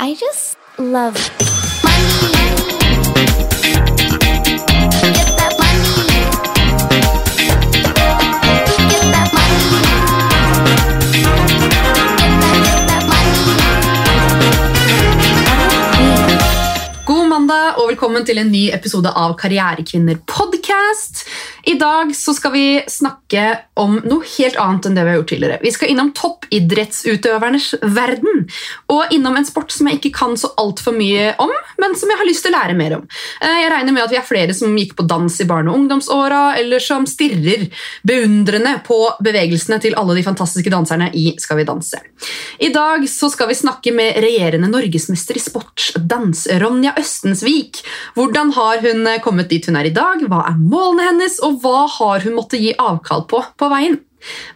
I just love money. Og velkommen til en ny episode av Karrierekvinner podcast. I dag skal vi snakke om noe helt annet enn det vi har gjort tidligere. Vi skal innom toppidrettsutøvernes verden, og innom en sport som jeg ikke kan så altfor mye om, men som jeg har lyst til å lære mer om. Eh, Jeg regner med at vi er flere som gikk på dans i barne- og ungdomsåra, eller som stirrer beundrende på bevegelsene til alle de fantastiske danserne i Skal vi danse. I dag skal vi snakke med regjerende norgesmester i sportsdans, Ronja Østensvik. Hvordan har hun kommet dit hun er i dag? Hva er målene hennes, og hva har hun måttet gi avkall på på veien?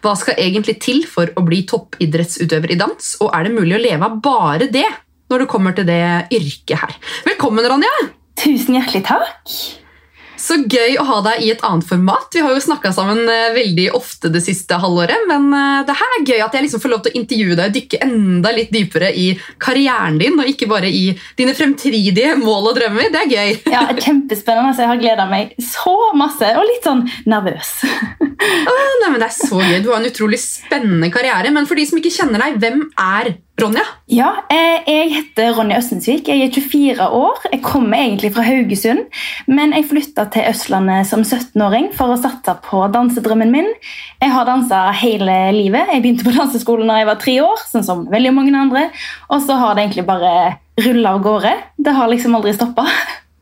Hva skal egentlig til for å bli toppidrettsutøver i dans, og er det mulig å leve av bare det når det kommer til det yrket her? Velkommen, Ronja! Tusen hjertelig takk. Så gøy å ha deg i et annet format. Vi har jo snakka sammen eh, veldig ofte det siste halvåret, men eh, det her er gøy at jeg liksom får lov til å intervjue deg og dykke enda litt dypere i karrieren din, og ikke bare i dine fremtidige mål og drømmer. Det er gøy. Ja, Kjempespennende. så Jeg har gleda meg så masse, og litt sånn nervøs. Åh, nei, men det er så gøy. Du har en utrolig spennende karriere, men for de som ikke kjenner deg, hvem er Ronja? Ja, eh, Jeg heter Ronja Østensvik. Jeg er 24 år. Jeg kommer egentlig fra Haugesund, men jeg flytta til Østlandet som 17-åring for å satse på dansedrømmen min. Jeg har dansa hele livet. Jeg begynte på danseskolen da jeg var tre år, sånn som veldig mange andre. Og så har det egentlig bare rulla av gårde. Det har liksom aldri stoppa.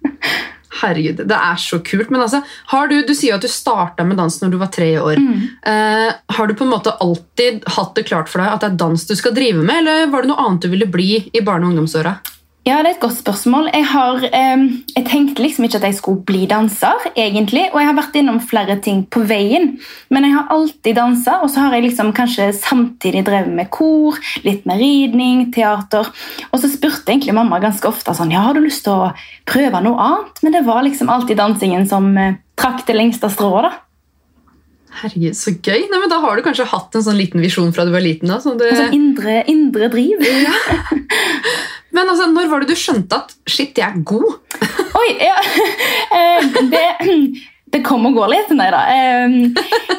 Herregud, det er så kult. Men altså, har du, du sier jo at du starta med dans når du var tre år. Eh, har du på en måte alltid hatt det klart for deg at det er dans du skal drive med, eller var det noe annet du ville bli i barne- og ungdomsåra? Ja, det er et godt spørsmål. Jeg, har, eh, jeg tenkte liksom ikke at jeg skulle bli danser, egentlig, og jeg har vært innom flere ting på veien. Men jeg har alltid dansa, og så har jeg liksom kanskje samtidig drevet med kor, litt med ridning, teater. Og så spurte egentlig mamma ganske ofte sånn, ja, har du lyst til å prøve noe annet, men det var liksom alltid dansingen som eh, trakk det lengste strået. da. Herregud, så gøy. Nei, men Da har du kanskje hatt en sånn liten visjon fra du var liten? da, så det... Altså indre, indre driv. Men altså, når var det du skjønte at shit, jeg er god? Oi, ja. Eh, det, det kom og går litt, nei da.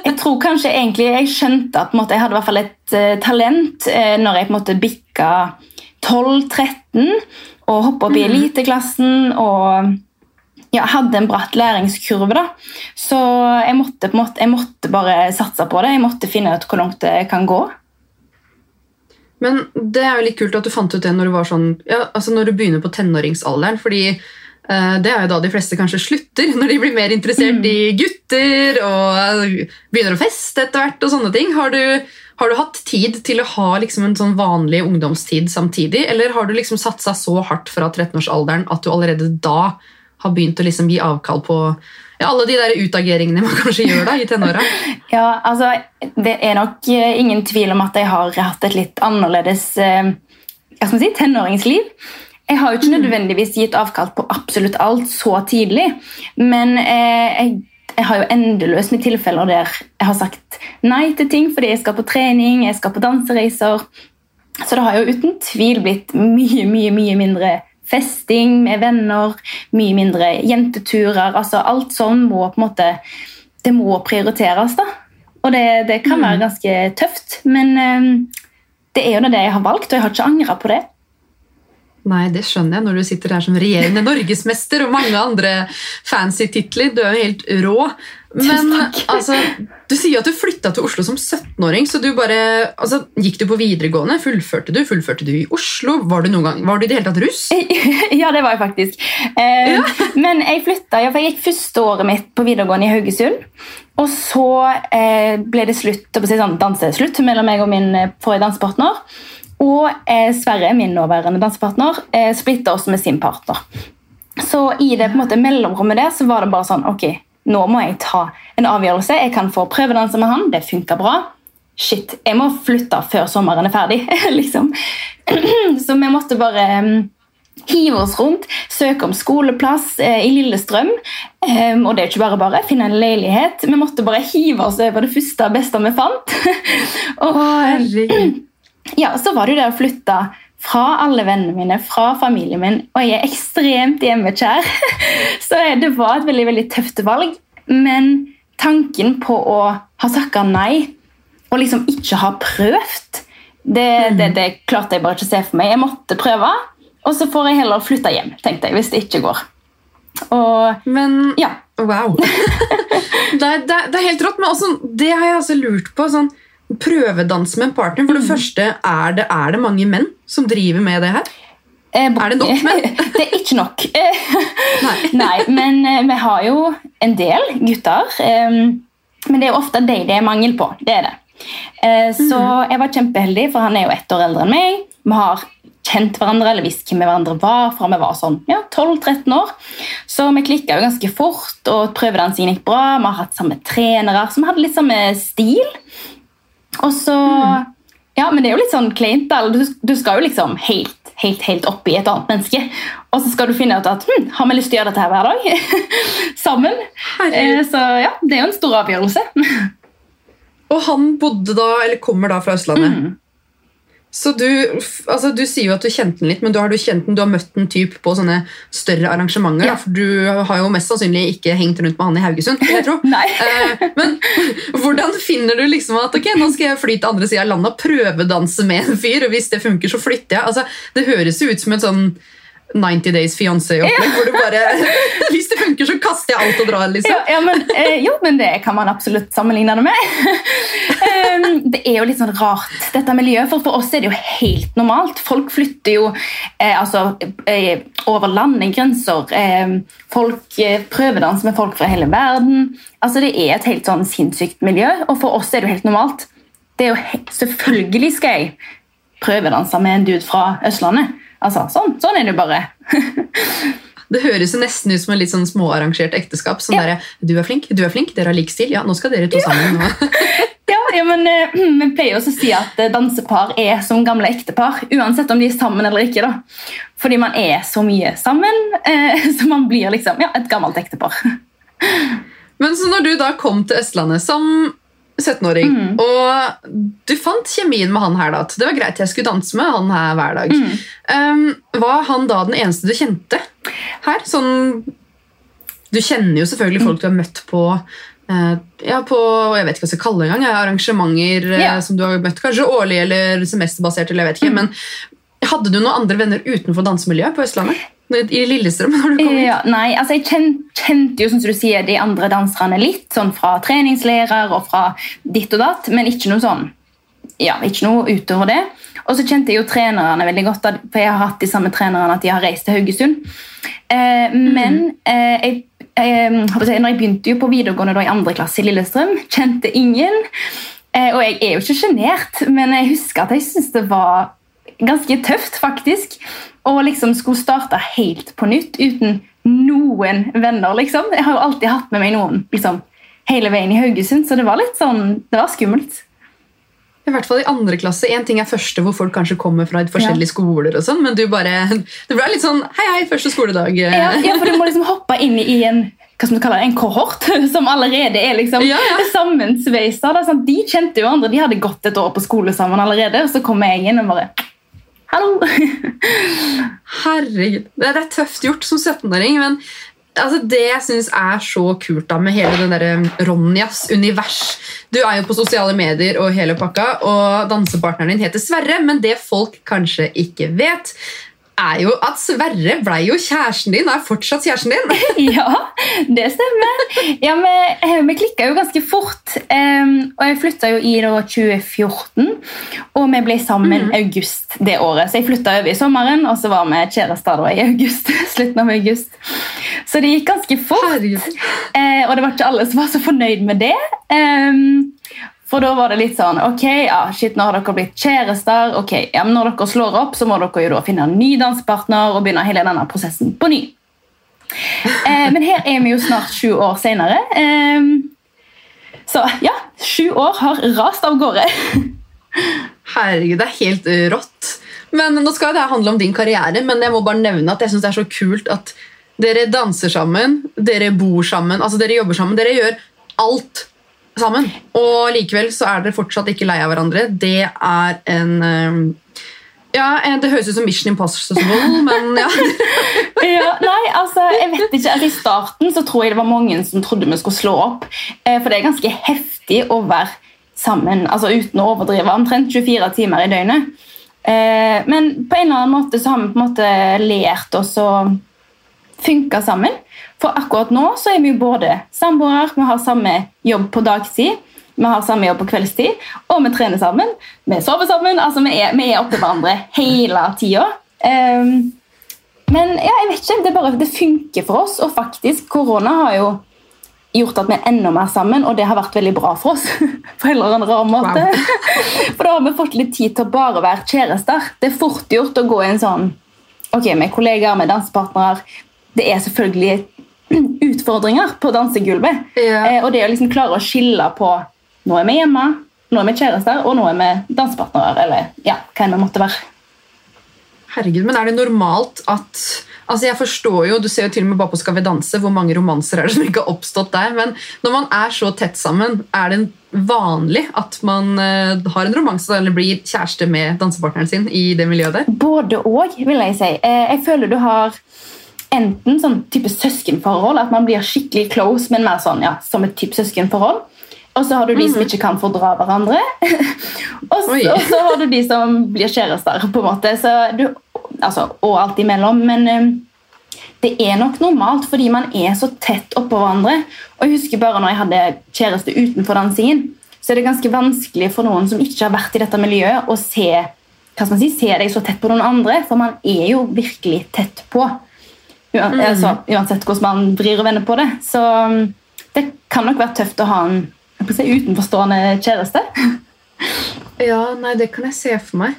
Jeg tror kanskje egentlig jeg skjønte at måte, jeg hadde i hvert fall et eh, talent eh, når jeg på en måte bikka 12-13 og hoppa opp i eliteklassen og ja, hadde en bratt læringskurve. da. Så jeg måtte, på måte, jeg måtte bare satse på det. Jeg måtte finne ut hvor langt det kan gå. Men det er jo litt kult at du fant ut det når du var sånn, ja, altså når du begynner på tenåringsalderen. fordi eh, det er jo da de fleste kanskje slutter, når de blir mer interessert i gutter og begynner å feste etter hvert. og sånne ting. Har du, har du hatt tid til å ha liksom en sånn vanlig ungdomstid samtidig, eller har du liksom satsa så hardt fra 13-årsalderen at du allerede da har begynt å liksom gi avkall på ja, alle de der utageringene man kanskje gjør da i tenåra? Ja, altså, Det er nok eh, ingen tvil om at jeg har hatt et litt annerledes eh, si, tenåringsliv. Jeg har jo ikke nødvendigvis gitt avkall på absolutt alt så tidlig, men eh, jeg, jeg har jo endeløst med tilfeller der jeg har sagt nei til ting fordi jeg skal på trening, jeg skal på dansereiser. Så det har jo uten tvil blitt mye, mye, mye mindre festing med venner, mye mindre jenteturer. altså Alt sånn må på en måte Det må prioriteres, da. Og det, det kan være ganske tøft, men eh, det er jo det jeg har valgt, og jeg har ikke angra på det. Nei, det skjønner jeg når du sitter her som regjerende norgesmester og mange andre fancy titler. Du er jo helt rå. Men altså, du sier at du flytta til Oslo som 17-åring. så du bare, altså, Gikk du på videregående? Fullførte du Fullførte du i Oslo? Var du noen gang, var du i det hele tatt russ? ja, det var jeg faktisk. Eh, Men jeg flytta, ja, for jeg gikk første året mitt på videregående i Haugesund. Og så eh, ble det slutt, å si sånn, danseslutt mellom meg og min eh, forrige dansepartner. Og eh, Sverre, min nåværende dansepartner, eh, splitta oss med sin partner. Så i det på en måte mellomrommet der så var det bare sånn Ok, nå må jeg ta en avgjørelse. Jeg kan få prøvedanse med han. Det funka bra. Shit, jeg må flytte før sommeren er ferdig. liksom. Så vi måtte bare mm, hive oss rundt, søke om skoleplass eh, i Lillestrøm. Um, og det er ikke bare bare, finne en leilighet. Vi måtte bare hive oss over det første beste vi fant. og ja, så var det jo det å flytte fra alle vennene mine, fra familien min, og jeg er ekstremt hjemmekjær. Så det var et veldig, veldig tøft valg. Men tanken på å ha sagt nei, og liksom ikke ha prøvd, det, det, det klarte jeg bare ikke å se for meg. Jeg måtte prøve, og så får jeg heller flytte hjem, tenkte jeg, hvis det ikke går. Og Men ja. wow. det, er, det, er, det er helt rått. Men også, det har jeg også lurt på. sånn Prøvedans med en partner. For det Mm. første, er det, er det mange menn som driver med det her? Eh, Er det nok menn? det er ikke nok. Nei. Nei, men eh, vi har jo en del gutter. eh, Men det er jo ofte de det er mangel på. Det er det. Eh, Så jeg var kjempeheldig, for han er jo ett år eldre enn meg. Vi har kjent hverandre eller visst hvem hverandre var fra vi var sånn ja, 12-13 år. Så vi klikka jo ganske fort, og prøvedansingen gikk bra. Vi har hatt samme trenere, så vi hadde litt samme stil. Og så Ja, men det er jo litt sånn kleint. Du, du skal jo liksom helt, helt, helt opp i et annet menneske. Og så skal du finne ut at hm, har vi lyst til å gjøre dette her hver dag? Sammen. Eh, så ja, det er jo en stor avgjørelse. Og han bodde da, eller kommer da fra Østlandet. Mm. Så du, altså du sier jo at du kjente den litt, men du har, du kjent den, du har møtt den typ på sånne større arrangementer. Ja. For du har jo mest sannsynlig ikke hengt rundt med han i Haugesund. jeg tro. Eh, men hvordan finner du liksom at ok, nå skal jeg fly til andre sida av landet og prøvedanse med en fyr, og hvis det funker, så flytter jeg? Altså, det høres jo ut som et sånn 90 Days Fiancé-opplegg, hvor du bare Hvis det funker, så kaster jeg alt og drar, liksom. Ja, ja, men, eh, jo, men det kan man absolutt sammenligne det med. Em, det er jo litt sånn rart, dette miljøet, for for oss er det jo helt normalt. Folk flytter jo eh, altså, eh, over landegrenser. Eh, folk eh, prøvedanser med folk fra hele verden. Altså, det er et helt sånn sinnssykt miljø, og for oss er det jo helt normalt. Det er jo Selvfølgelig skal jeg prøvedanse med en dude fra Østlandet. Altså, sånn, sånn er det bare. Det høres jo nesten ut som en litt sånn småarrangert ekteskap. Sånn Ja. der, Du er flink, du er flink, dere har lik stil. Ja, nå skal dere to sammen. nå. Ja, ja men eh, Vi pleier også å si at eh, dansepar er som gamle ektepar. Uansett om de er sammen eller ikke. da. Fordi man er så mye sammen, eh, så man blir liksom ja, et gammelt ektepar. Men så når du da kom til Østlandet som 17-åring, Mm. og du fant kjemien med han her da, det var greit jeg skulle danse med han her hver dag, Mm. um, var han da den eneste du kjente her? Sånn, du kjenner jo selvfølgelig folk du har møtt på uh, ja, på jeg vet ikke hva jeg skal kalle det engang, arrangementer yeah. Mm. som du har møtt, kanskje årlig eller semesterbasert, eller jeg vet ikke, men hadde du noen andre venner utenfor dansemiljøet på Østlandet? I Lillestrøm? når du kom? Ja, nei, altså Jeg kjente, kjente jo som du sier, de andre danserne litt, sånn fra treningslærer og fra ditt og datt, men ikke noe sånn ja, ikke noe utover det. Og så kjente jeg jo trenerne veldig godt, for jeg har hatt de samme trenerne at de har reist til Haugesund. Eh, men eh, jeg, eh, jeg når jeg begynte jo på videregående da, i andre klasse i Lillestrøm, kjente ingen. Eh, og jeg er jo ikke sjenert, men jeg husker at jeg syntes det var ganske tøft, faktisk. Å liksom skulle starte helt på nytt uten noen venner, liksom. Jeg har jo alltid hatt med meg noen liksom, hele veien i Haugesund, så det var litt sånn, det var skummelt. I hvert fall i andre klasse. En ting er første hvor folk kanskje kommer fra forskjellige skoler, og sånn, men du bare, det ble litt sånn Hei, hei, første skoledag. Ja, ja, for du må liksom hoppe inn i en hva som du kaller det, en kohort som allerede er liksom Ja, ja. sammensveisa. Sånn. De kjente jo andre, de hadde gått et år på skole sammen allerede, og så kommer jeg inn og bare Hallo! Herregud. Det, er tøft gjort som 17-åring, men altså, det jeg syns er så kult da med hele den der Ronjas univers Du er jo på sosiale medier og hele pakka, og dansepartneren din heter Sverre, men det folk kanskje ikke vet, er jo at Sverre ble jo kjæresten din, og er fortsatt kjæresten din. Ja, det stemmer. Ja, Vi, eh, vi klikka jo ganske fort. Um, og jeg flytta jo i da 2014, og vi ble sammen august det året. Så jeg flytta over i sommeren, og så var vi kjærester da i august. slutten av august. Så det gikk ganske fort. Eh, og det var ikke alle som var så fornøyd med det. Em, for da var det litt sånn Ok, ja, shit, nå har dere blitt kjærester. ok, ja, men Når dere slår opp, så må dere jo da finne en ny dansepartner og begynne hele denne prosessen på ny. Eh, men her er vi jo snart sju år senere. Eh, så ja, sju år har rast av gårde. Herregud, det er helt rått. Men Nå skal det handle om din karriere, men jeg må bare nevne at jeg synes det er så kult at dere danser sammen, dere bor sammen, altså dere jobber sammen. Dere gjør alt sammen. Og likevel så er dere fortsatt ikke lei av hverandre. Det er en uh, Ja, eh, Det høres ut som Mission Impossible, men ja. Ja, nei, altså, jeg vet ikke. Altså, I starten så tror jeg det var mange som trodde vi skulle slå opp. Eh, for det er ganske heftig å være sammen altså uten å overdrive, omtrent 24 timer i døgnet. Eh, men på en eller annen måte så har vi på en måte lært oss å funke sammen. For akkurat nå så er vi jo både samboere, vi har samme jobb på dagtid, vi har samme jobb på kveldstid, og vi trener sammen. Vi sover sammen. altså Vi er, vi er oppe hverandre hele tida. Um, men ja, jeg vet ikke, det, bare, det funker for oss. Og faktisk, korona har jo gjort at vi er enda mer sammen, og det har vært veldig bra for oss. på en eller annen rar måte. For da har vi fått litt tid til å bare være kjærester. Det er fort gjort å gå i en sånn Ok, vi er kollegaer, vi er dansepartnere. Det er selvfølgelig utfordringer på dansegulvet. Eh, og det å liksom klare å skille på Nå er vi hjemme, nå er vi kjærester, og nå er vi dansepartnere. Eller ja, hva enn vi måtte være. Herregud, men er det normalt at Altså jeg forstår jo, Du ser jo til og med bare på Skal vi danse hvor mange romanser er det som ikke har oppstått der. Men når man er så tett sammen, er det vanlig at man eh, har en romanse eller blir kjæreste med dansepartneren sin i det miljøet der? Både og, vil jeg si. Eh, jeg føler du har enten sånn type søskenforhold, at man blir skikkelig close, men mer sånn, ja, som et type søskenforhold. Og så har du de som ikke kan fordra hverandre. og, så, og så har du de som blir kjærester, på en måte. Så du, altså, og alt imellom. Men um, det er nok normalt fordi man er så tett oppå hverandre. Og jeg husker bare når jeg hadde kjæreste utenfor dansingen, så er det ganske vanskelig for noen som ikke har vært i dette miljøet, å se, si, se deg så tett på noen andre, for man er jo virkelig tett på. Uan, altså, uansett hvordan man vrir og vender på det. Så um, det kan nok være tøft å ha en si, utenforstående kjæreste. Ja, nei, det kan jeg se for meg.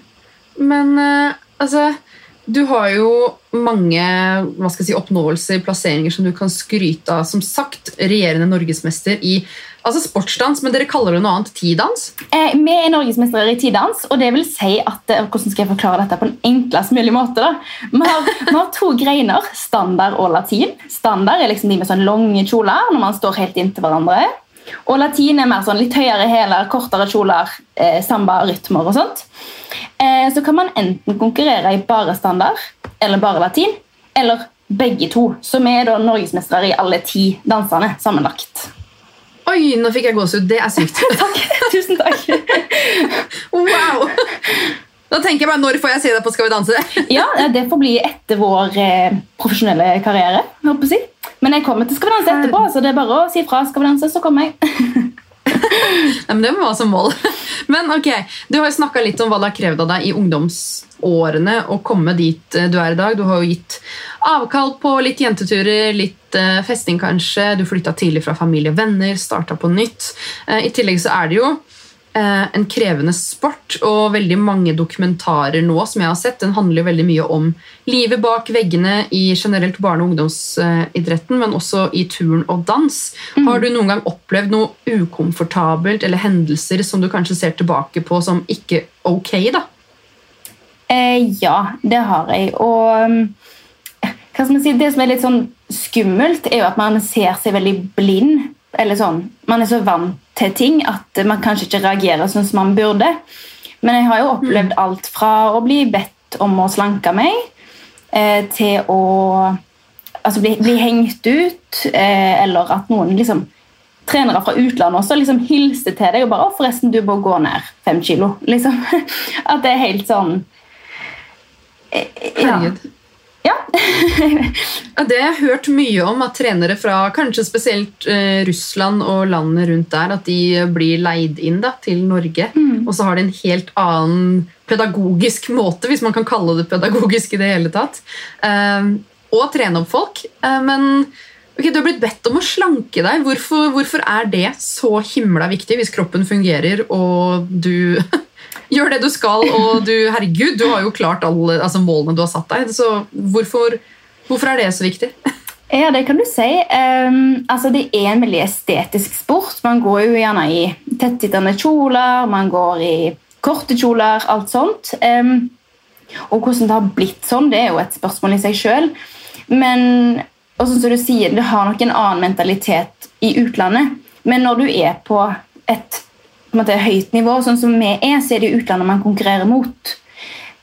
Men uh, altså Du har jo mange hva skal jeg si, oppnåelser, plasseringer som du kan skryte av. Som sagt, regjerende norgesmester i altså sportsdans, men dere kaller det noe annet. Tidans? Eh, vi er norgesmestere i tidans, og det vil si at eh, hvordan skal jeg forklare dette på en enklest mulig måte? da? Vi har, vi har to greiner, standard og latin. Standard er liksom de med sånn lange kjoler når man står helt inntil hverandre. Og latin er mer sånn litt høyere hæler, kortere kjoler, eh, samba-rytmer og sånt. Eh, så kan man enten konkurrere i bare standard eller bare latin, eller begge to. Så vi er da norgesmestere i alle ti dansene sammenlagt. Oi, nå fikk jeg gåsehud. Det er sykt. Takk, tusen takk. wow! Da tenker jeg bare, Når får jeg se deg på Skal vi danse? Ja, det får bli etter vår eh, profesjonelle karriere. jeg håper jeg. Men jeg kommer til Skal vi danse etterpå, så det er bare å si fra. Skal vi danse, så kommer jeg. Nei, men Det må være som mål. Men ok, Du har jo snakka litt om hva det har krevd av deg i ungdomsårene å komme dit eh, du er i dag. Du har jo gitt avkall på litt jenteturer, litt eh, festing kanskje. Du flytta tidlig fra familie og venner, starta på nytt. Eh, I tillegg så er det jo en krevende sport, og veldig mange dokumentarer nå som jeg har sett, den handler veldig mye om livet bak veggene i generelt barne- og ungdomsidretten, men også i turn og dans. Har du noen gang opplevd noe ukomfortabelt eller hendelser som du kanskje ser tilbake på som ikke ok? da? Eh, ja, det har jeg. Og um, hva skal man si, det som er litt sånn skummelt, er jo at man ser seg veldig blind. Eller sånn, Man er så vant til ting at man kanskje ikke reagerer sånn som man burde. Men jeg har jo opplevd alt fra å bli bedt om å slanke meg, eh, til å altså bli, bli hengt ut, eh, eller at noen liksom trenere fra utlandet også liksom hilste til deg og bare 'Å, forresten, du må gå ned fem kilo.' Liksom. At det er helt sånn eh, ja. Herregud. ja. Det har jeg hørt mye om, at trenere fra kanskje spesielt eh, Russland og landene rundt der, at de blir leid inn da, til Norge. Og så har de en helt annen pedagogisk måte, hvis man kan kalle det pedagogisk i det hele tatt, og å trene opp folk. Eh, men okay, du har blitt bedt om å slanke deg. Hvorfor, hvorfor er det så himla viktig hvis kroppen fungerer og du gjør det du skal, og du Herregud, du har jo klart alle altså, målene du har satt deg. Så hvorfor, hvorfor er det så viktig? Ja, det kan du si. Um, altså, det er en veldig estetisk sport. Man går jo gjerne i tettsittende kjoler, man går i korte kjoler, alt sånt. Um, og hvordan det har blitt sånn, det er jo et spørsmål i seg sjøl. Men og sånn som du sier, det har nok en annen mentalitet i utlandet. Men når du er på et måte, høyt nivå, sånn som vi er, så er det utlandet man konkurrerer mot.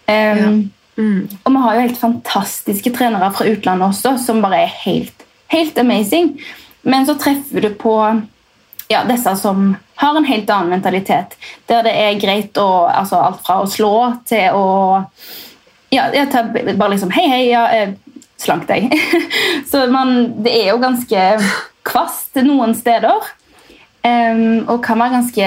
Um, Mm. Og vi har jo helt fantastiske trenere fra utlandet også, som bare er helt, helt amazing. Men så treffer du på ja, disse som har en helt annen mentalitet. Der det er greit å altså Alt fra å slå til å ja, tar bare liksom Hei, hei, ja, eh, slank deg. så man, det er jo ganske kvast noen steder. Em, og kan være ganske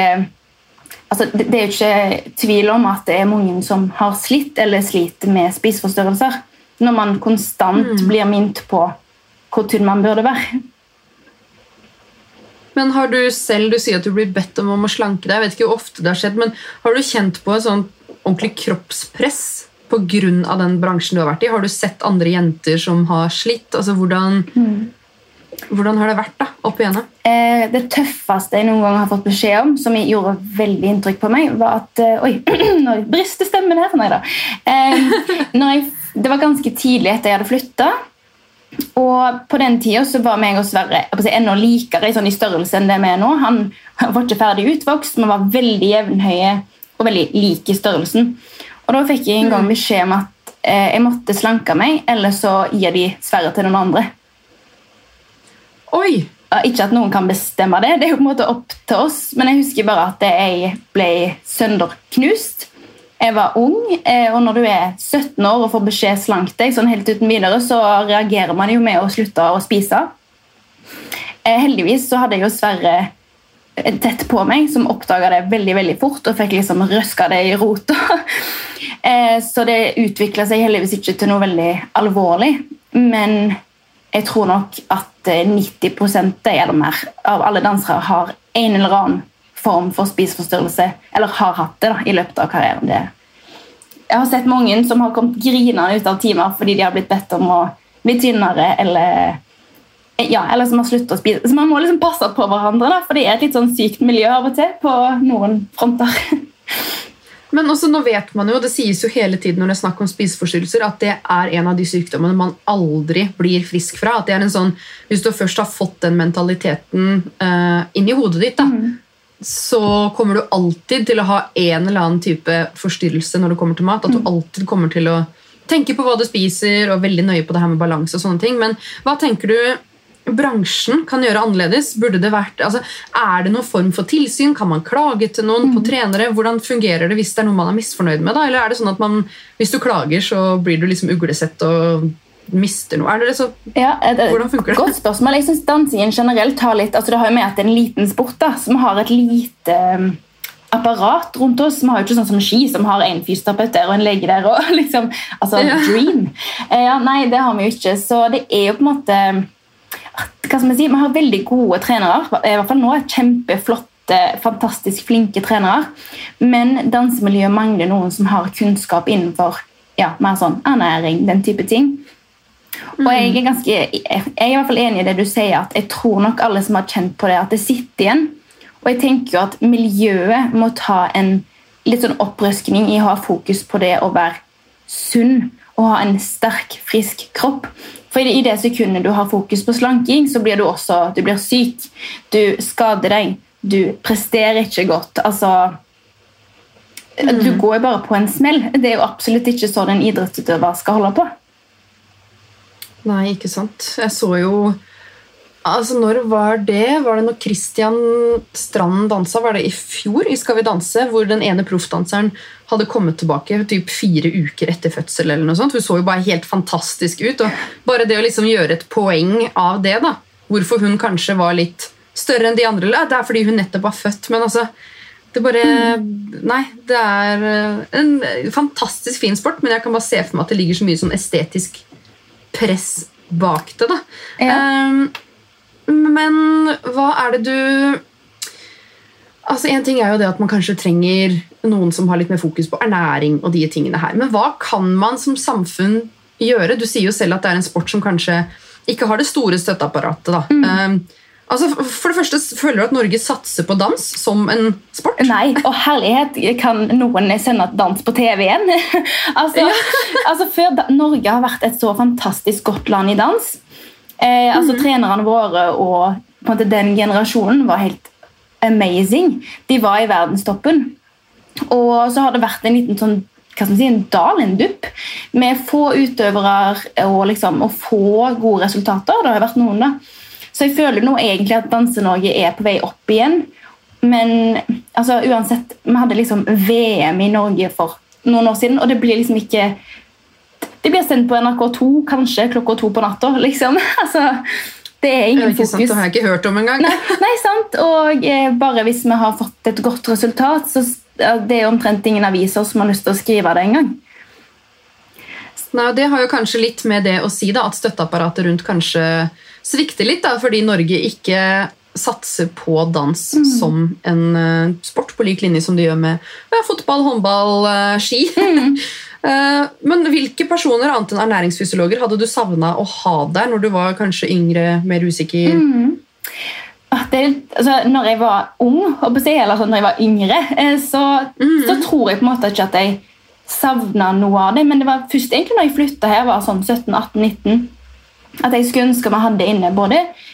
altså, det, det er jo ikke tvil om at det er mange som har slitt eller sliter med spiseforstyrrelser. Når man konstant blir minnet på hvor tynn man burde være. Men har du selv, du sier at du blir bedt om, om å slanke deg. Jeg vet ikke hvor ofte det har skjedd, men har du kjent på et sånn ordentlig kroppspress pga. den bransjen du har vært i? Har du sett andre jenter som har slitt? Altså, hvordan, hvordan har det vært da, opp igjennom? Eh, det tøffeste jeg noen gang har fått beskjed om, som gjorde veldig inntrykk på meg, var at eh, Oi, nå brister stemmen her. Nei da. Eh, når jeg, det var ganske tidlig etter jeg hadde flytta. Og på den tida så var meg og Sverre si, enda likere sånn, i størrelse enn det vi er nå. Han var ikke ferdig utvokst, men var veldig jevnhøye og veldig like i størrelsen. Og da fikk jeg en gang beskjed om at eh, jeg måtte slanke meg, eller så gir de Sverre til noen andre. Oi! Ikke at noen kan bestemme det, det er jo på en måte opp til oss, men jeg husker bare at jeg ble sønderknust. Jeg var ung, eh, og når du er 17 år og får beskjed slank deg sånn helt uten videre, så reagerer man jo med å slutte å spise. Eh, Heldigvis så hadde jeg jo Sverre eh, tett på meg, som oppdaga det veldig veldig fort og fikk liksom røska det i rota. Så det utvikla seg heldigvis ikke til noe veldig alvorlig. Men jeg tror nok at eh, 90 eller mer av alle dansere har en eller annen form for spiseforstyrrelse, eller har hatt det da, i løpet av karrieren. Det. Jeg har sett mange som har kommet grinende ut av timer fordi de har blitt bedt om å bli tynnere, eller, ja, eller som har sluttet å spise. Så man må liksom passe på hverandre, da, for det er et litt sånn sykt miljø av og til på noen fronter. Men også nå vet man jo, det sies jo hele tiden når det er snakk om spiseforstyrrelser, at det er en av de sykdommene man aldri blir frisk fra. At det er en sånn, Hvis du først har fått den mentaliteten uh, inn i hodet ditt, da, så kommer du alltid til å ha en eller annen type forstyrrelse når det kommer til mat. At du alltid kommer til å tenke på hva du spiser, og veldig nøye på det her med balanse. og sånne ting. Men hva tenker du bransjen kan gjøre annerledes? Burde det vært, altså, er det noen form for tilsyn? Kan man klage til noen på trenere? Hvordan fungerer det hvis det er noe man er misfornøyd med? Da? Eller er det sånn at man, hvis du klager, så blir du liksom uglesett og mister noe? Er det så, Ja, et, et, Hvordan funker det? Godt spørsmål. Jeg syns dansingen generelt har litt altså Det har jo med at det er en liten sport, da, som har et lite um, apparat rundt oss. Vi har jo ikke sånn som ski, som har en fysioterapeut der og en lege der. og liksom, altså Ja. Dream. Eh, ja, nei, det har vi jo ikke. Så det er jo på en måte hva skal vi si, Vi har veldig gode trenere. I hvert fall nå Kjempeflotte, fantastisk flinke trenere. Men dansemiljøet mangler noen som har kunnskap innenfor ja, mer sånn ernæring, den type ting. Og jeg er, ganske, jeg er i hvert fall enig i det du sier, at jeg tror nok alle som har kjent på det, at det sitter igjen. Og jeg tenker jo at miljøet må ta en litt sånn opprøskning i å ha fokus på det å være sunn og ha en sterk, frisk kropp. For i det sekundet du har fokus på slanking, så blir du også du blir syk. Du skader deg. Du presterer ikke godt. Altså Du går jo bare på en smell. Det er jo absolutt ikke sånn en idrettsutøver skal holde på. Nei, ikke sant. Jeg så jo Altså, Når var det? Var det når Christian Stranden dansa? Var det i fjor i Skal vi danse? Hvor den ene proffdanseren hadde kommet tilbake typ fire uker etter fødsel. eller noe sånt. Hun så jo bare helt fantastisk ut. og Bare det å liksom gjøre et poeng av det, da. Hvorfor hun kanskje var litt større enn de andre. eller, Det er fordi hun nettopp var født, men altså det bare Nei, det er eh, en fantastisk fin sport, men jeg kan bare se for meg at det ligger så mye sånn estetisk press bak det. da. Ehm, men hva er det du Altså, En ting er jo det at man kanskje trenger noen som har litt mer fokus på ernæring. og de tingene her. Men hva kan man som samfunn gjøre? Du sier jo selv at det er en sport som kanskje ikke har det store støtteapparatet. da. Ehm, altså, For det første, Føler du at Norge satser på dans som en sport? Nei, og herlighet kan noen sende dans på TV igjen. altså, altså Før da, Norge har vært et så fantastisk godt land i dans. Eh, altså Trenerne våre og måte den generasjonen var helt amazing. De var i verdenstoppen. Og så har det vært en liten sånn hva skal man si, en dal, en dupp, med få utøvere og, liksom, og få gode resultater. Det har vært noen da. Så jeg føler nå egentlig at Danse-Norge er på vei opp igjen. Men altså, uansett, vi hadde liksom VM i Norge for noen år siden, og det blir liksom ikke Det blir sendt på NRK2 kanskje klokka to på natta. liksom. Altså, det er ingen ikke sant? fokus. Det har jeg ikke hørt om engang. Nei, nei, sant. Og eh, bare hvis vi har fått et godt resultat, så det er omtrent ingen aviser som har lyst til å skrive det engang. Nei, Det har jo kanskje litt med det å si da, at støtteapparatet rundt kanskje svikter litt, da, fordi Norge ikke satser på dans som en eh, sport på lik linje som de gjør med ja, fotball, håndball, eh, ski. Mm. men hvilke personer annet enn ernæringsfysiologer hadde du savna å ha der når du var kanskje yngre, mer usikker? Mm. Det, altså, når jeg var ung, eller sånn, når jeg var yngre, så, så, så tror jeg på en måte ikke at jeg savna noe av det. Men det var først egentlig når jeg flytta her, var sånn 17-18-19, at jeg skulle ønske vi hadde inne både eh,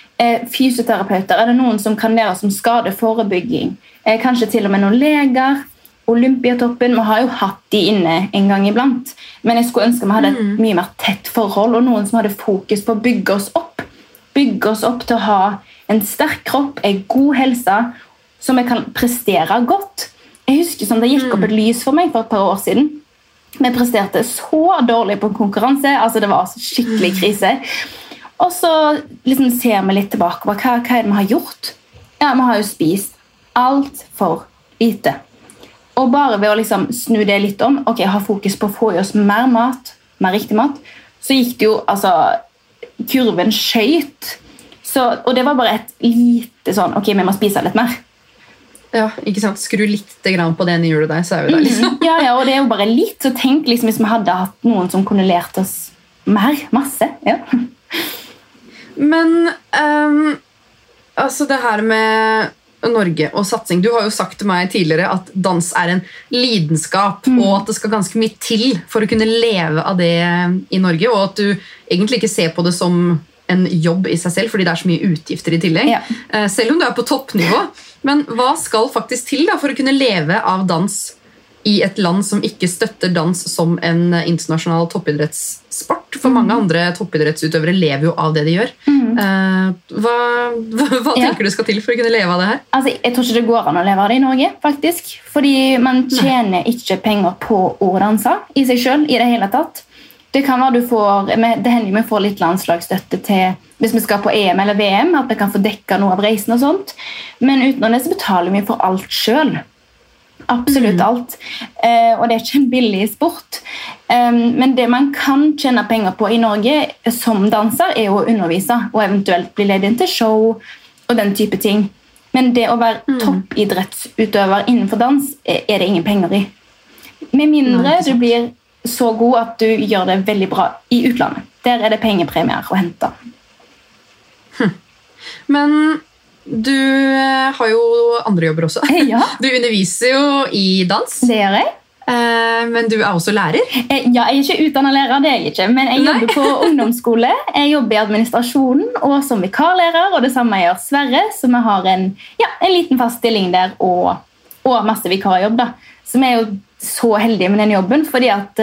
fysioterapeuter, er det noen som kan være som skadeforebygging, eh, kanskje til og med noen leger, Olympiatoppen. Vi har jo hatt de inne en gang iblant, men jeg skulle ønske vi hadde et mye mer tett forhold, og noen som hadde fokus på å bygge oss opp. Bygge oss opp til å ha en sterk kropp, en god helse, som vi kan prestere godt. Jeg husker som Det gikk opp et lys for meg for et par år siden. Vi presterte så dårlig på konkurranse. altså Det var altså skikkelig krise. Og så liksom ser vi litt tilbake på hva, hva er det vi har gjort. Ja, Vi har jo spist altfor lite. Og bare ved å liksom snu det litt om, ok, ha fokus på å få i oss mer mat, mer riktig mat, så gikk det jo altså Kurven skøyt. Og det var bare et lite sånn Ok, vi må spise litt mer. Ja, ikke sant? Skru litt grann på det ene hjulet der, så er vi der. liksom. Ja, ja, og det er jo bare litt. Så tenk liksom hvis vi hadde hatt noen som kunne lært oss mer. Masse. ja. Men um, altså det her med Norge og satsing Du har jo sagt til meg tidligere at dans er en lidenskap, og at det skal ganske mye til for å kunne leve av det i Norge, og at du egentlig ikke ser på det som en jobb i seg selv, fordi det er så mye utgifter i tillegg. Ja. Eh, Selv om du er på toppnivå. Men hva skal faktisk til da for å kunne leve av dans i et land som ikke støtter dans som en eh, internasjonal toppidrettssport? For mange andre toppidrettsutøvere lever jo av det de gjør. Mm. Hva, hva, hva Ja. tenker du skal til for å kunne leve av det her? Altså, jeg tror ikke det går an å leve av det i Norge. faktisk. Fordi man tjener ikke penger på å danse i seg sjøl i det hele tatt. Det kan være du får, det hender vi får litt landslagsstøtte til hvis vi skal på EM eller VM, at vi kan få dekka noe av reisen og sånt. Men utenom det så betaler vi for alt sjøl. Absolutt alt. Eh, og det er ikke en billig sport. Men det man kan tjene penger på i Norge som danser, er å undervise og eventuelt bli leid inn til show og den type ting. Men det å være toppidrettsutøver innenfor dans er er det ingen penger i. Med mindre du blir så god at du gjør det veldig bra i utlandet. Der er det pengepremier å hente. Men du eh, har jo andre jobber også. Ja, Du underviser jo i dans, det gjør jeg. eh, men du er også lærer. Eh, Ja, jeg er ikke utdannet lærer, det er jeg ikke, men jeg Nei. jobber på ungdomsskole. Jeg jobber i administrasjonen og som vikarlærer, og det samme gjør Sverre, så vi har en, ja, en liten fast stilling der og, og masse vikarjobb. da. Så vi er jo så heldige med den jobben, fordi at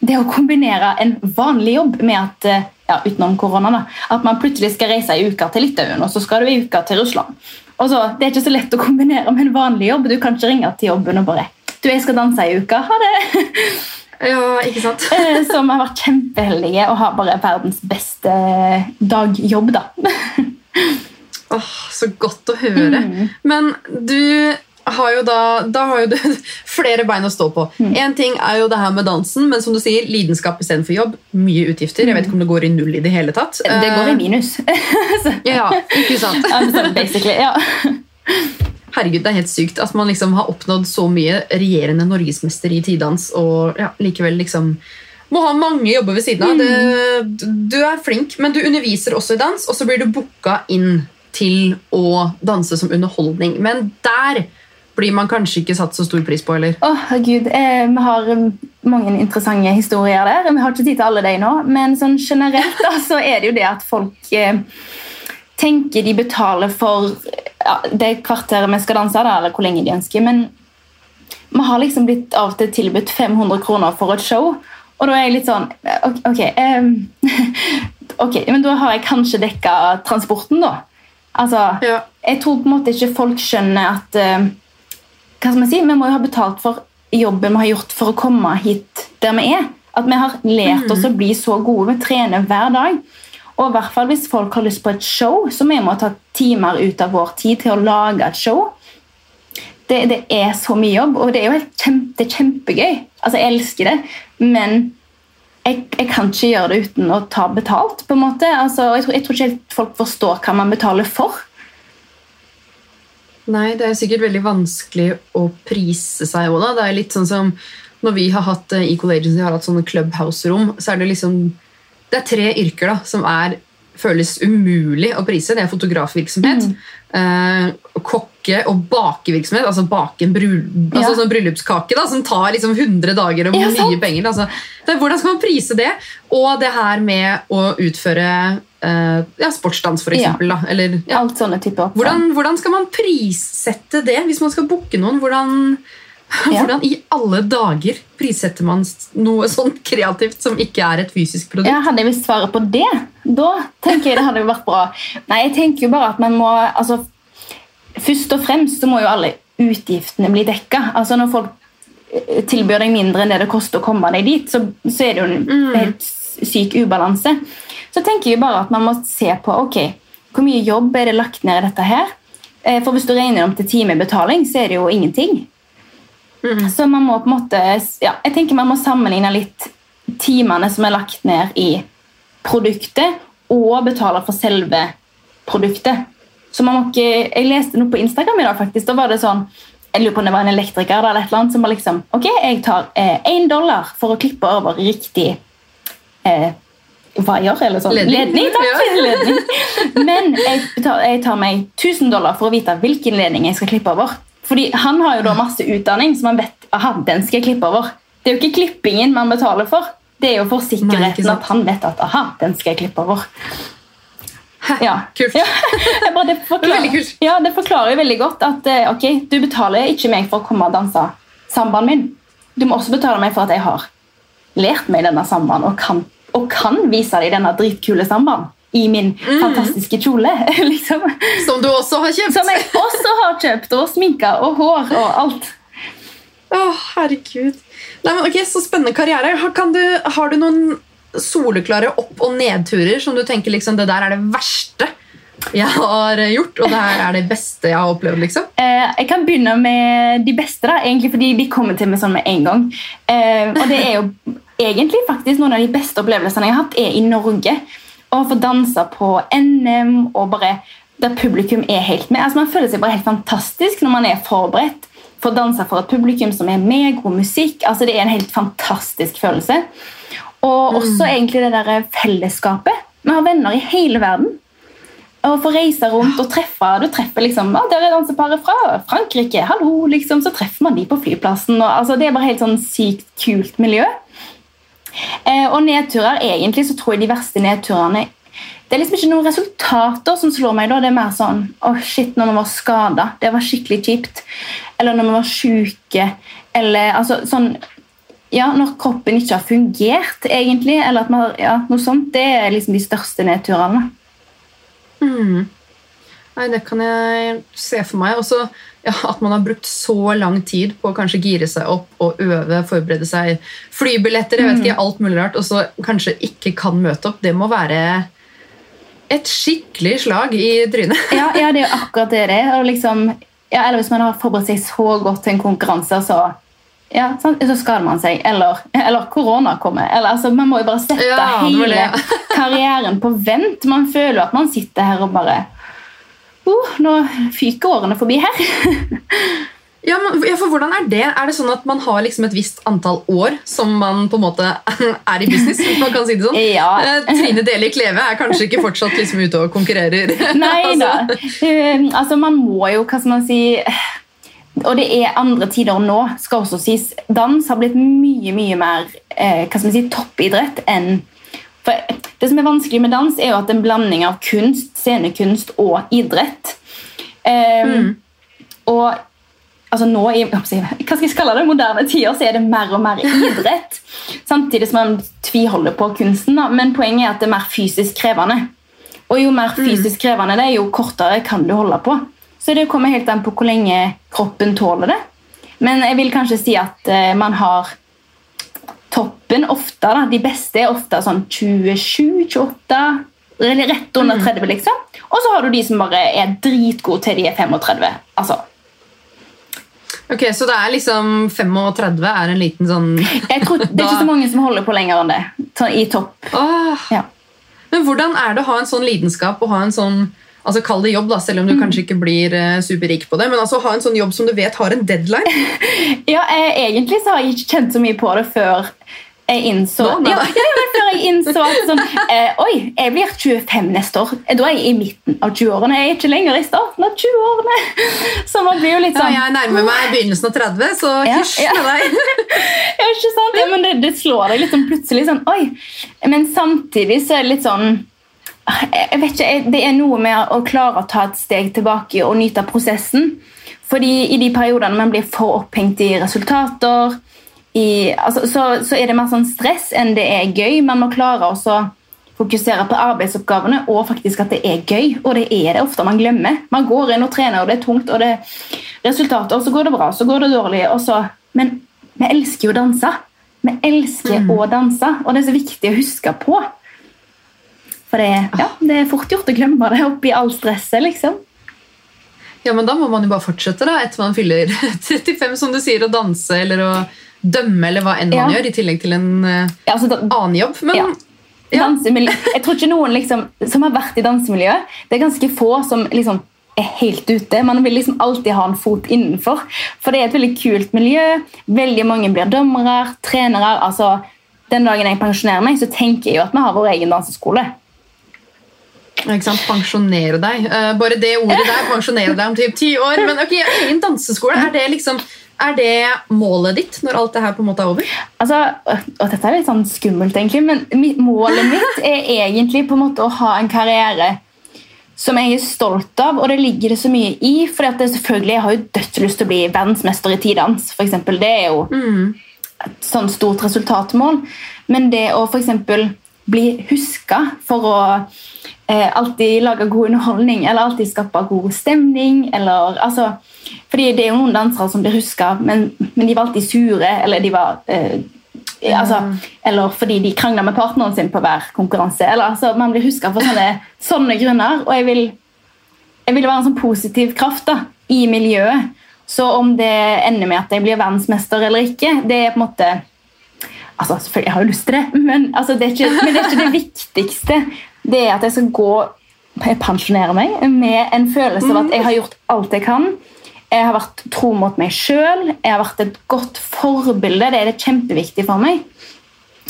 det å kombinere en vanlig jobb med at ja, utenom korona da, at man plutselig skal reise i uka til Litauen, og så skal du i uka til Russland. Og så, Det er ikke så lett å kombinere med en vanlig jobb. Du kan ikke ringe til jobben og bare du, jeg skal danse i uka. Ha det! Ja, ikke sant? så Som har vært kjempeheldige og har bare verdens beste dagjobb. da. Åh, så godt å høre. Men du har jo da, da har jo du flere bein å stå på. Én ting er jo det her med dansen, men som du sier, lidenskap istedenfor jobb. Mye utgifter. Jeg vet ikke om det går i null i det hele tatt. Det går i Eh, minus. Ja, ikke sant? basically, ja. Herregud, det er helt sykt at man liksom har oppnådd så mye regjerende norgesmester i tidans, og ja, likevel liksom må ha mange jobber ved siden av. Det, du er flink, men du underviser også i dans, og så blir du booka inn til å danse som underholdning. Men der blir man kanskje ikke satt så stor pris på, eller? Åh, herregud, eh, Vi har um, mange interessante historier der. Vi har ikke tid til alle de nå, men sånn generelt da, så er det jo det at folk eh, tenker de betaler for ja, det kvarteret vi skal danse, da, eller hvor lenge de ønsker. Men vi har liksom blitt av og til tilbudt 500 kroner for et show. Og da er jeg litt sånn Ok, okay, ehm, ok, men da har jeg kanskje dekka transporten, da. Altså, Ja. Jeg tror på en måte ikke folk skjønner at eh, Hva skal man si? Vi må jo ha betalt for jobben vi har gjort for å komme hit der vi er. At vi har lært oss å bli så gode. Vi trener hver dag. Og i hvert fall hvis folk har lyst på et show, så vi må ta timer ut av vår tid til å lage et show. Det, det er så mye jobb, og det er jo helt kjempe, kjempegøy. Altså, Jeg elsker det, men jeg, jeg kan ikke gjøre det uten å ta betalt. på en måte. Altså, jeg, tror, jeg tror ikke helt folk forstår hva man betaler for. Nei, det er sikkert veldig vanskelig å prise seg òg, da. Det er litt sånn som når vi har hatt eh, Equal Agency har hatt sånne clubhouse-rom, så er det liksom Det er tre yrker da, som er føles umulig å prise. Det er fotografvirksomhet, eh, kokke- og bakevirksomhet. Altså bake en brul altså Ja. sånn bryllupskake da, som tar liksom 100 dager og mye ja, penger. Altså, det er, hvordan skal man prise det? Og det her med å utføre eh, ja, sportsdans, for Ja. eksempel. Eller, ja, Alt sånne typer hvordan, hvordan skal man prissette det hvis man skal booke noen? Hvordan, Ja. hvordan i alle dager prissetter man noe sånt kreativt som ikke er et fysisk produkt? Ja, Hadde jeg visst svaret på det, da tenker jeg det hadde vært bra. Nei, jeg tenker jo bare at man må altså, Først og fremst så må jo alle utgiftene bli dekka. Altså, når folk eh, tilbyr deg mindre enn det det koster å komme deg dit, så, så er det jo en helt syk ubalanse. Så tenker jeg bare at man må se på ok, hvor mye jobb er det lagt ned i dette her. Eh, For hvis du regner om til timebetaling, så er det jo ingenting. Så man må på en måte ja, Jeg tenker man må sammenligne litt timene som er lagt ned i produktet, og betale for selve produktet. Så man må ikke, Jeg leste noe på Instagram i dag. faktisk, da var det sånn, jeg lurer på om det var en elektriker eller et eller annet, som var liksom Ok, jeg tar én dollar for å klippe over riktig eh, vaier, eller sånn. Ledning. takk. Ja. ledning. Men jeg, betal, jeg tar meg 1000 dollar for å vite hvilken ledning jeg skal klippe over. Fordi han har jo da masse utdanning, så man vet aha, den skal jeg klippe over. Det er jo ikke klippingen man betaler for. Det er jo for sikkerheten sant. at han vet at aha, den skal jeg klippe over. Ja. Kult. Ja, det, forklarer, kult. ja, det forklarer jo veldig godt at eh, ok, du betaler ikke meg for å komme og danse sambaen min. Du må også betale meg for at jeg har lært meg denne sambaen og kan, og kan vise deg denne dritkule sambaen i min Mm. fantastiske kjole. liksom. Som du også har kjøpt! Som jeg også har kjøpt, og sminka og hår og alt. Å, herregud. Nei, men ok, Så spennende karriere. Har, kan du, har du noen soleklare opp- og nedturer som du tenker liksom, det der er det verste jeg har gjort, og det her er det beste jeg har opplevd? liksom? Eh, jeg kan begynne med de beste, da, egentlig fordi de kommer til meg sånn med en gang. Eh, og det er jo egentlig faktisk noen av de beste opplevelsene jeg har hatt, er i Norge. Å få danse på NM og bare der publikum er helt med. Altså Man føler seg bare helt fantastisk når man er forberedt. Får danse for et publikum som er med, god musikk. altså Det er en helt fantastisk følelse. Og også egentlig det der fellesskapet. Vi har venner i hele verden. Å få reise rundt og treffe Du treffer liksom, ah, der er danseparet fra Frankrike. hallo, liksom, Så treffer man de på flyplassen. Og, altså, det er bare helt sånn sykt kult miljø. Eh, og nedturer, egentlig så tror jeg de verste nedturene Det er liksom ikke noen resultater som slår meg. da, Det er mer sånn Å, shit, når vi var skada. Det var skikkelig kjipt. Eller når vi var sjuke. Eller altså sånn ja, Når kroppen ikke har fungert, egentlig. Eller at man, har- ja, noe sånt. Det er liksom de største nedturene. Mm. Nei, Det kan jeg se for meg. Også ja, at man har brukt så lang tid på å kanskje gire seg opp og øve, forberede seg. Flybilletter, jeg vet ikke, alt mulig rart, og så kanskje ikke kan møte opp. Det må være et skikkelig slag i trynet. Ja, ja, det er jo akkurat det det er. Liksom, ja, eller hvis man har forberedt seg så godt til en konkurranse, så, ja, sånn, så skader man seg. Eller, eller korona kommer. Eller, altså, man må jo bare sette Ja, hele karrieren på vent. Man føler jo at man sitter her og bare uh, Nå fyker årene forbi her. Ja, men, ja, for hvordan Er det Er det sånn at man har liksom et visst antall år som man på en måte er i business? hvis man kan si det sånn? Ja. Eh, Trine Deli Kleve er kanskje ikke fortsatt liksom ute og konkurrerer. Nei da. Altså, Um, altså, man må jo, hva skal man si Og det er andre tider nå, skal også sies. Dans har blitt mye, mye mer eh, hva skal man si, toppidrett enn for Det som er vanskelig med dans, er jo at det er en blanding av kunst, scenekunst og idrett. Um, Og altså nå i hva skal jeg kalle det, moderne tider så er det mer og mer idrett. Samtidig som man tviholder på kunsten. Da. Men poenget er at det er mer fysisk krevende. Og jo mer fysisk krevende det er, jo kortere kan du holde på. Så det kommer helt an på hvor lenge kroppen tåler det. Men jeg vil kanskje si at eh, man har toppen ofte. Da. De beste er ofte sånn 27-28, rett under 30, liksom. Og så har du de som bare er dritgode til de er 35. Altså, Ok, Så det er liksom 35 er en liten sånn jeg tror, det er ikke så mange som holder på lenger enn det. I topp. Åh. Ja. Men hvordan er det å ha en sånn lidenskap og ha en sånn altså Kall det jobb, da, selv om du kanskje ikke blir eh, superrik på det. Men altså ha en sånn jobb som du vet har en deadline. Ja, eh, Egentlig så har jeg ikke kjent så mye på det før jeg innså Nå, ja, ja, før jeg innså at sånn, eh, Oi, jeg blir 25 neste år. Da er jeg i midten av 20-årene. Jeg er ikke lenger i starten av 20-årene. Så man blir jo litt Ja, sånn jeg nærmer meg begynnelsen av 30, så Ja, hysj ja. med deg. Ja, ikke sant? Ja, men det, det slår deg litt sånn plutselig sånn Oi. Men samtidig så er det litt sånn jeg vet ikke, Det er noe med å klare å ta et steg tilbake og nyte prosessen. Fordi i de periodene man blir for opphengt i resultater, i, altså, så, så er det mer sånn stress enn det er gøy. Man må klare å fokusere på arbeidsoppgavene og faktisk at det er gøy. Og det er det ofte man glemmer. Man går inn og trener, og det er tungt, og det er resultater, og så går det bra, så går det dårlig. Og så, men vi elsker jo å danse. Vi elsker å danse, og det er så viktig å huske på. For det, ja, det er fort gjort å glemme det oppi all stresset, liksom. Ja, men Da må man jo bare fortsette da, etter man fyller 35, som du sier, å danse eller å dømme, eller hva enn man Ja. gjør, i tillegg til en uh, Ja, altså, da, annen jobb. Men Ja. Jeg tror ikke noen liksom, som har vært i dansemiljøet, det er ganske få som liksom er helt ute. Man vil liksom alltid ha en fot innenfor. For det er et veldig kult miljø. Veldig mange blir dommere, trenere. altså Den dagen jeg pensjonerer meg, så tenker jeg jo at vi har vår egen danseskole. Ikke sant? Pensjonere deg. Uh, bare det ordet der, pensjonere deg om typ ti år. Men ok, egen danseskole, er det liksom er det målet ditt når alt det her på en måte er over? Altså, og dette er litt sånn skummelt, egentlig, men målet mitt er egentlig på en måte å ha en karriere som jeg er stolt av, og det ligger det så mye i. For selvfølgelig, jeg har jo dødslyst til å bli verdensmester i tidans. For eksempel. det er jo et sånn stort resultatmål. Men det å eksempel bli huska for å alltid lage god underholdning eller alltid skape god stemning eller, altså, fordi Det er jo noen dansere som blir huska, men, men de var alltid sure. eller de var eh, altså, Eller fordi de krangla med partneren sin på hver konkurranse. eller altså, Man blir huska for sånne, sånne grunner. Og jeg vil, jeg vil være en sånn positiv kraft da, i miljøet. Så om det ender med at jeg blir verdensmester eller ikke, det er på en måte altså selvfølgelig, Jeg har jo lyst til det, men, altså, det, ikke, men det er ikke det viktigste. Det er at jeg skal gå jeg pensjonerer meg med en følelse av at jeg har gjort alt jeg kan. Jeg har vært tro mot meg sjøl. Jeg har vært et godt forbilde. Det er det kjempeviktig for meg.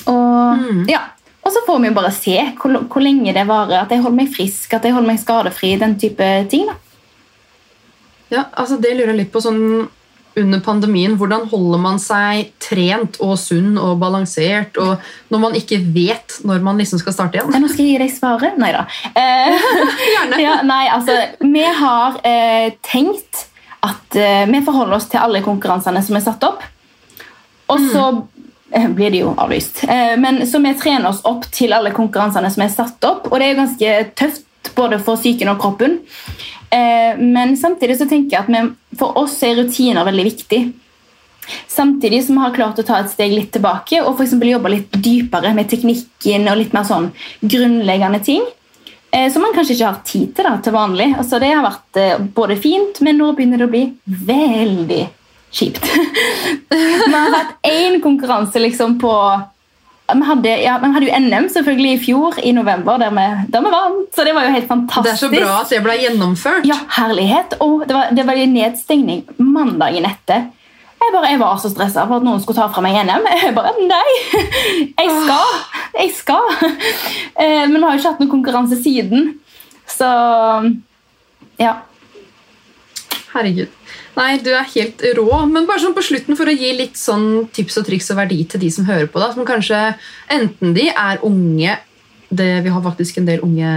Og, ja. og så får vi jo bare se hvor, hvor lenge det varer. At jeg holder meg frisk, at jeg holder meg skadefri. Den type ting. da. Ja, altså Det lurer jeg litt på sånn under pandemien. Hvordan holder man seg trent og sunn og balansert og når man ikke vet når man liksom skal starte igjen? Nå skal jeg gi deg svaret. Nei da. Eh, Gjerne. ja, nei, altså, vi har eh, tenkt at eh, vi forholder oss til alle konkurransene som er satt opp. Og så mm blir det jo avlyst. Eh, men Så vi trener oss opp til alle konkurransene som er satt opp. Og det er jo ganske tøft både for psyken og kroppen. Eh, men samtidig så tenker jeg at vi, for oss er rutiner veldig viktig. Samtidig som vi har klart å ta et steg litt tilbake og for jobbe litt dypere med teknikken og litt mer sånn grunnleggende ting. Eh, som man kanskje ikke har tid til da, til vanlig. Altså, det har vært eh, både fint, men nå begynner det å bli veldig kjipt. Vi har hatt én konkurranse liksom på vi hadde, ja, vi hadde jo NM selvfølgelig i fjor, i november, der vi, der vi vant. Så det var jo helt fantastisk. Det er så bra at det ble gjennomført. Ja, herlighet. Og det var, det var en nedstengning mandagen etter. Jeg, bare, jeg var så stressa for at noen skulle ta fra meg NM. Jeg bare Nei! Jeg skal! Jeg skal! Eh, Men vi har jo ikke hatt noen konkurranse siden. Så ja. Herregud. Nei, du er helt rå. Men bare sånn på slutten for å gi litt sånn tips og triks og verdi til de som hører på, da, som kanskje enten de er unge det, Vi har faktisk en del unge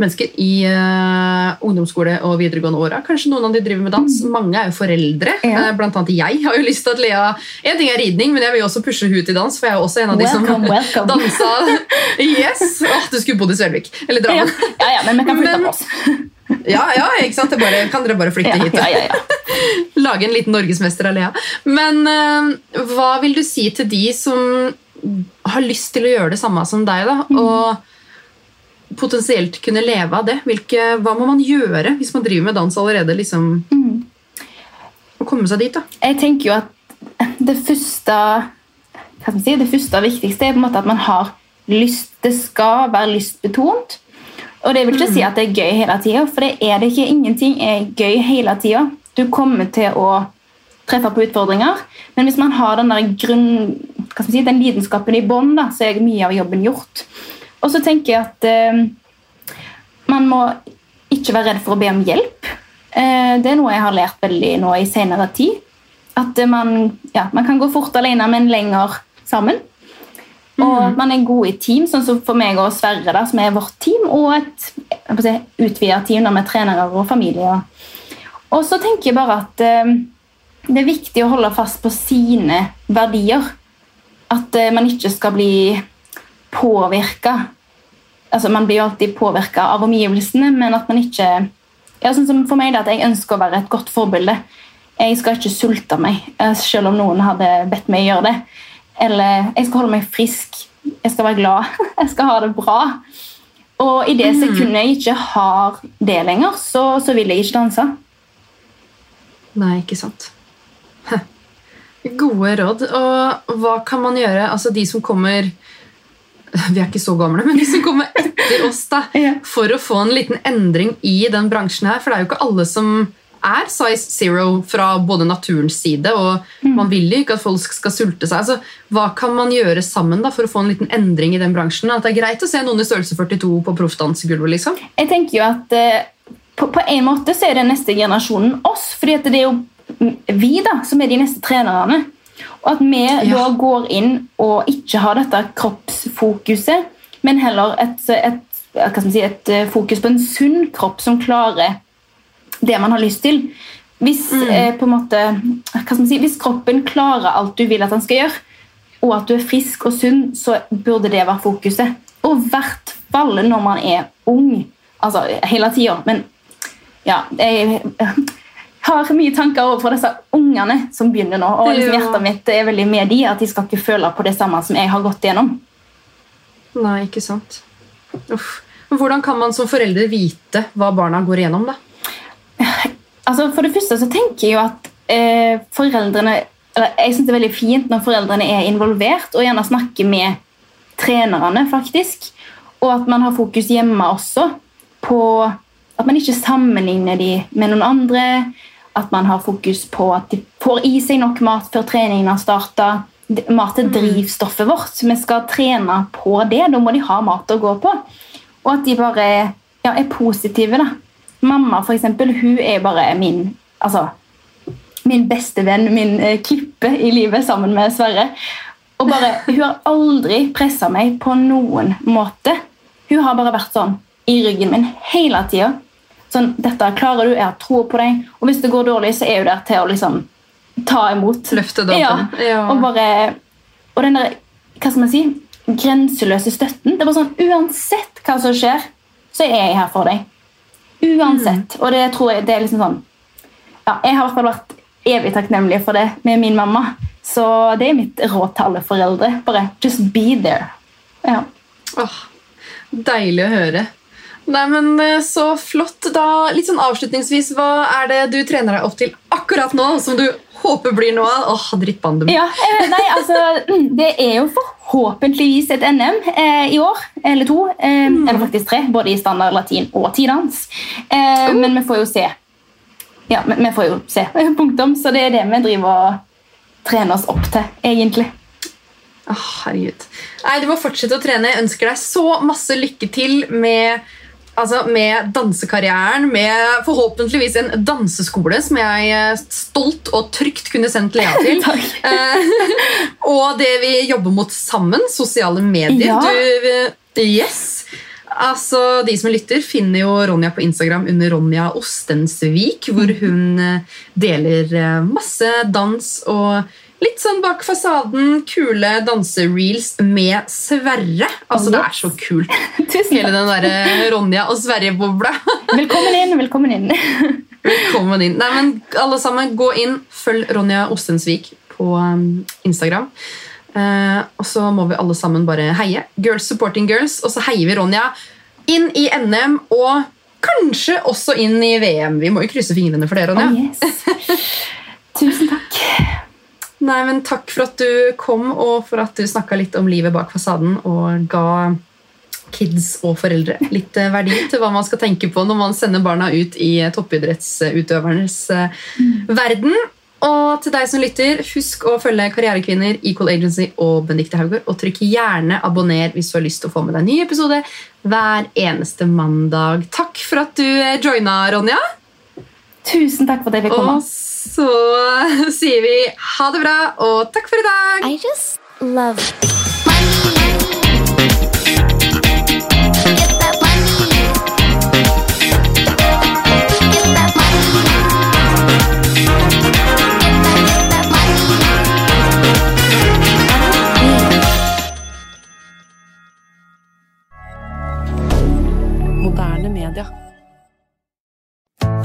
mennesker i uh, ungdomsskole og videregående åra. Kanskje noen av de driver med dans. Mange er jo foreldre. Mm. Ja. Uh, Blant annet jeg har jo lyst til at Lea En ting er ridning, men jeg vil jo også pushe henne til dans, for jeg er jo også en av de Welcome, som welcome. dansa Yes! Åh, du skulle bodd i Svelvik. Eller Ja, Drammen. ja, ja, men vi kan flytte Men- på oss. Ja, ja, ikke sant? Det bare, kan dere bare flytte Ja, hit? ja, ja, ja. Lage en liten norgesmester av Lea. Men uh, hva vil du si til de som har lyst til å gjøre det samme som deg, da? Og potensielt kunne leve av det? Hvilke, hva må man gjøre hvis man driver med dans allerede? Liksom, Å komme seg dit, da. Jeg tenker jo at det første hva si, det første og viktigste er på en måte at man har lyst. Det skal være lystbetont. Og det vil ikke si at det er gøy hele tida, for det er det ikke. Ingenting er gøy hele tida. Du kommer til å treffe på utfordringer, men hvis man har den der grunn, hva skal man si, den lidenskapen i bånn, så er mye av jobben gjort. Og så tenker jeg at eh, man må ikke være redd for å be om hjelp. Eh, Det er noe jeg har lært veldig nå i senere tid. At eh, man, ja, man kan gå fort alene, men lenger sammen. Og at man er god i team, sånn som for meg og Sverre, da, som er vårt team, og et si, utvidet team da, med trenere og familie. Og så tenker jeg bare at eh, det er viktig å holde fast på sine verdier. At eh, man ikke skal bli påvirka. Altså, man blir jo alltid påvirka av omgivelsene, men at man ikke ja, sånn som for meg da, at Jeg ønsker å være et godt forbilde. Jeg skal ikke sulte meg, eh, selv om noen hadde bedt meg gjøre det. Eller jeg skal holde meg frisk, jeg skal være glad, jeg skal ha det bra. Og i det sekundet jeg ikke har det lenger, så, så vil jeg ikke danse. Nei, ikke sant. Heh. Gode råd. Og hva kan man gjøre? Altså de som kommer Vi er ikke så gamle, men de som kommer etter oss, da, for å få en liten endring i den bransjen her. For det er jo ikke alle som er size zero fra både naturens side, og man vil jo ikke at folk skal sulte seg. Altså, hva kan man gjøre sammen da, for å få en liten endring i den bransjen? At det er greit å se noen i størrelse 42 på proffdansegulvet, liksom? Jeg tenker jo at eh, på, på en måte så er det neste generasjonen oss. fordi at det er jo vi da, som er de neste trenerne. Og at vi da går inn og ikke har dette kroppsfokuset, men heller et, et, si, et eh, fokus på en sunn kropp som klarer det man har lyst til. Hvis, eh, på en måte, si, hvis kroppen klarer alt du vil at den skal gjøre, og at du er frisk og sunn, så burde det være fokuset. Og i hvert fall når man er ung. Altså hele tida. Men ja, jeg har mye tanker overfor disse ungene som begynner nå. Og liksom hjertet mitt er veldig med de, at de skal ikke føle på det samme som jeg har gått gjennom. Nei, ikke sant. Uff. Men Hvordan kan man som forelder vite hva barna går igjennom? da? Altså, for det første så tenker jeg jo at eh, foreldrene eller Jeg synes det er veldig fint når foreldrene er involvert og gjerne snakker med trenerne, faktisk. Og at man har fokus hjemme også på at man ikke sammenligner de med noen andre. At man har fokus på at de får i seg nok mat før treningen har starta. Mat er drivstoffet vårt. Vi skal trene på det. Da må de ha mat å gå på. Og at de bare ja, er positive. da. Mamma for eksempel, hun er bare min altså, min beste venn, min eh, klippe i livet sammen med Sverre. Og bare, Hun har aldri pressa meg på noen måte. Hun har bare vært sånn i ryggen min hele tida. Sånn, 'Dette klarer du, jeg har tro på deg.' Og hvis det går dårlig, så er hun der til å liksom ta imot. Løfte. Ja, Ja. Og bare Og den der, hva skal man si, grenseløse støtten. Det er bare sånn, Uansett hva som skjer, så er jeg her for deg. Uansett. Og det tror jeg det er liksom sånn ja, Jeg har i hvert fall vært evig takknemlig for det med min mamma. Så det er mitt råd til alle foreldre. Bare just be there. Ja. Åh, deilig å høre. Nei, men eh, Så flott. da. Litt sånn Avslutningsvis, hva er det du trener deg opp til akkurat nå, som du håper blir noe av? Åh, drittbandum. Ja, eh, nei, altså, mm, Det er jo forhåpentligvis et NM eh, i år. Eller to. Eh, Eller faktisk tre. Både i standard, latin og tidans. Eh, Men vi får jo se. Ja, men vi får jo se. Punktum. Så det er det vi driver og trener oss opp til, egentlig. Åh, herregud. Nei, Du må fortsette å trene. Jeg ønsker deg så masse lykke til med, altså, med dansekarrieren. Med forhåpentligvis en danseskole som jeg eh, stolt og trygt kunne sendt Lea til. Eh, og det vi jobber mot sammen, sosiale medier. Ja. Du, yes. altså De som lytter, finner jo Ronja på Instagram under Ronja Ostensvik, hvor hun eh, deler masse dans og litt sånn bak fasaden, kule dansereels med Sverre. Altså, Det er så kult. Tusen Hele den derre Ronja og Sverre-bobla. Velkommen inn, velkommen inn. Velkommen inn. Nei, men alle sammen, gå inn. Følg Ronja Ostensvik på um, Instagram. Uh, og så må vi alle sammen bare heie. Girls supporting girls. Og så heier vi Ronja inn i NM og kanskje også inn i VM. Vi må jo krysse fingrene for det, Ronja. Oh, yes. Tusen. Nei, men Takk for at du kom, og for at du snakka litt om livet bak fasaden og ga kids og foreldre litt eh, verdi til hva man skal tenke på når man sender barna ut i eh, toppidrettsutøvernes eh, verden. Og til deg som lytter, husk å følge Karrierekvinner, Equal Agency og Benedicte Haugård. Og trykk gjerne abonner hvis du har lyst til å få med deg en ny episode hver eneste mandag. Takk for at du joina, Ronja. Tusen takk for at jeg fikk komme. Og så sier vi ha det bra, og takk for i dag. I just love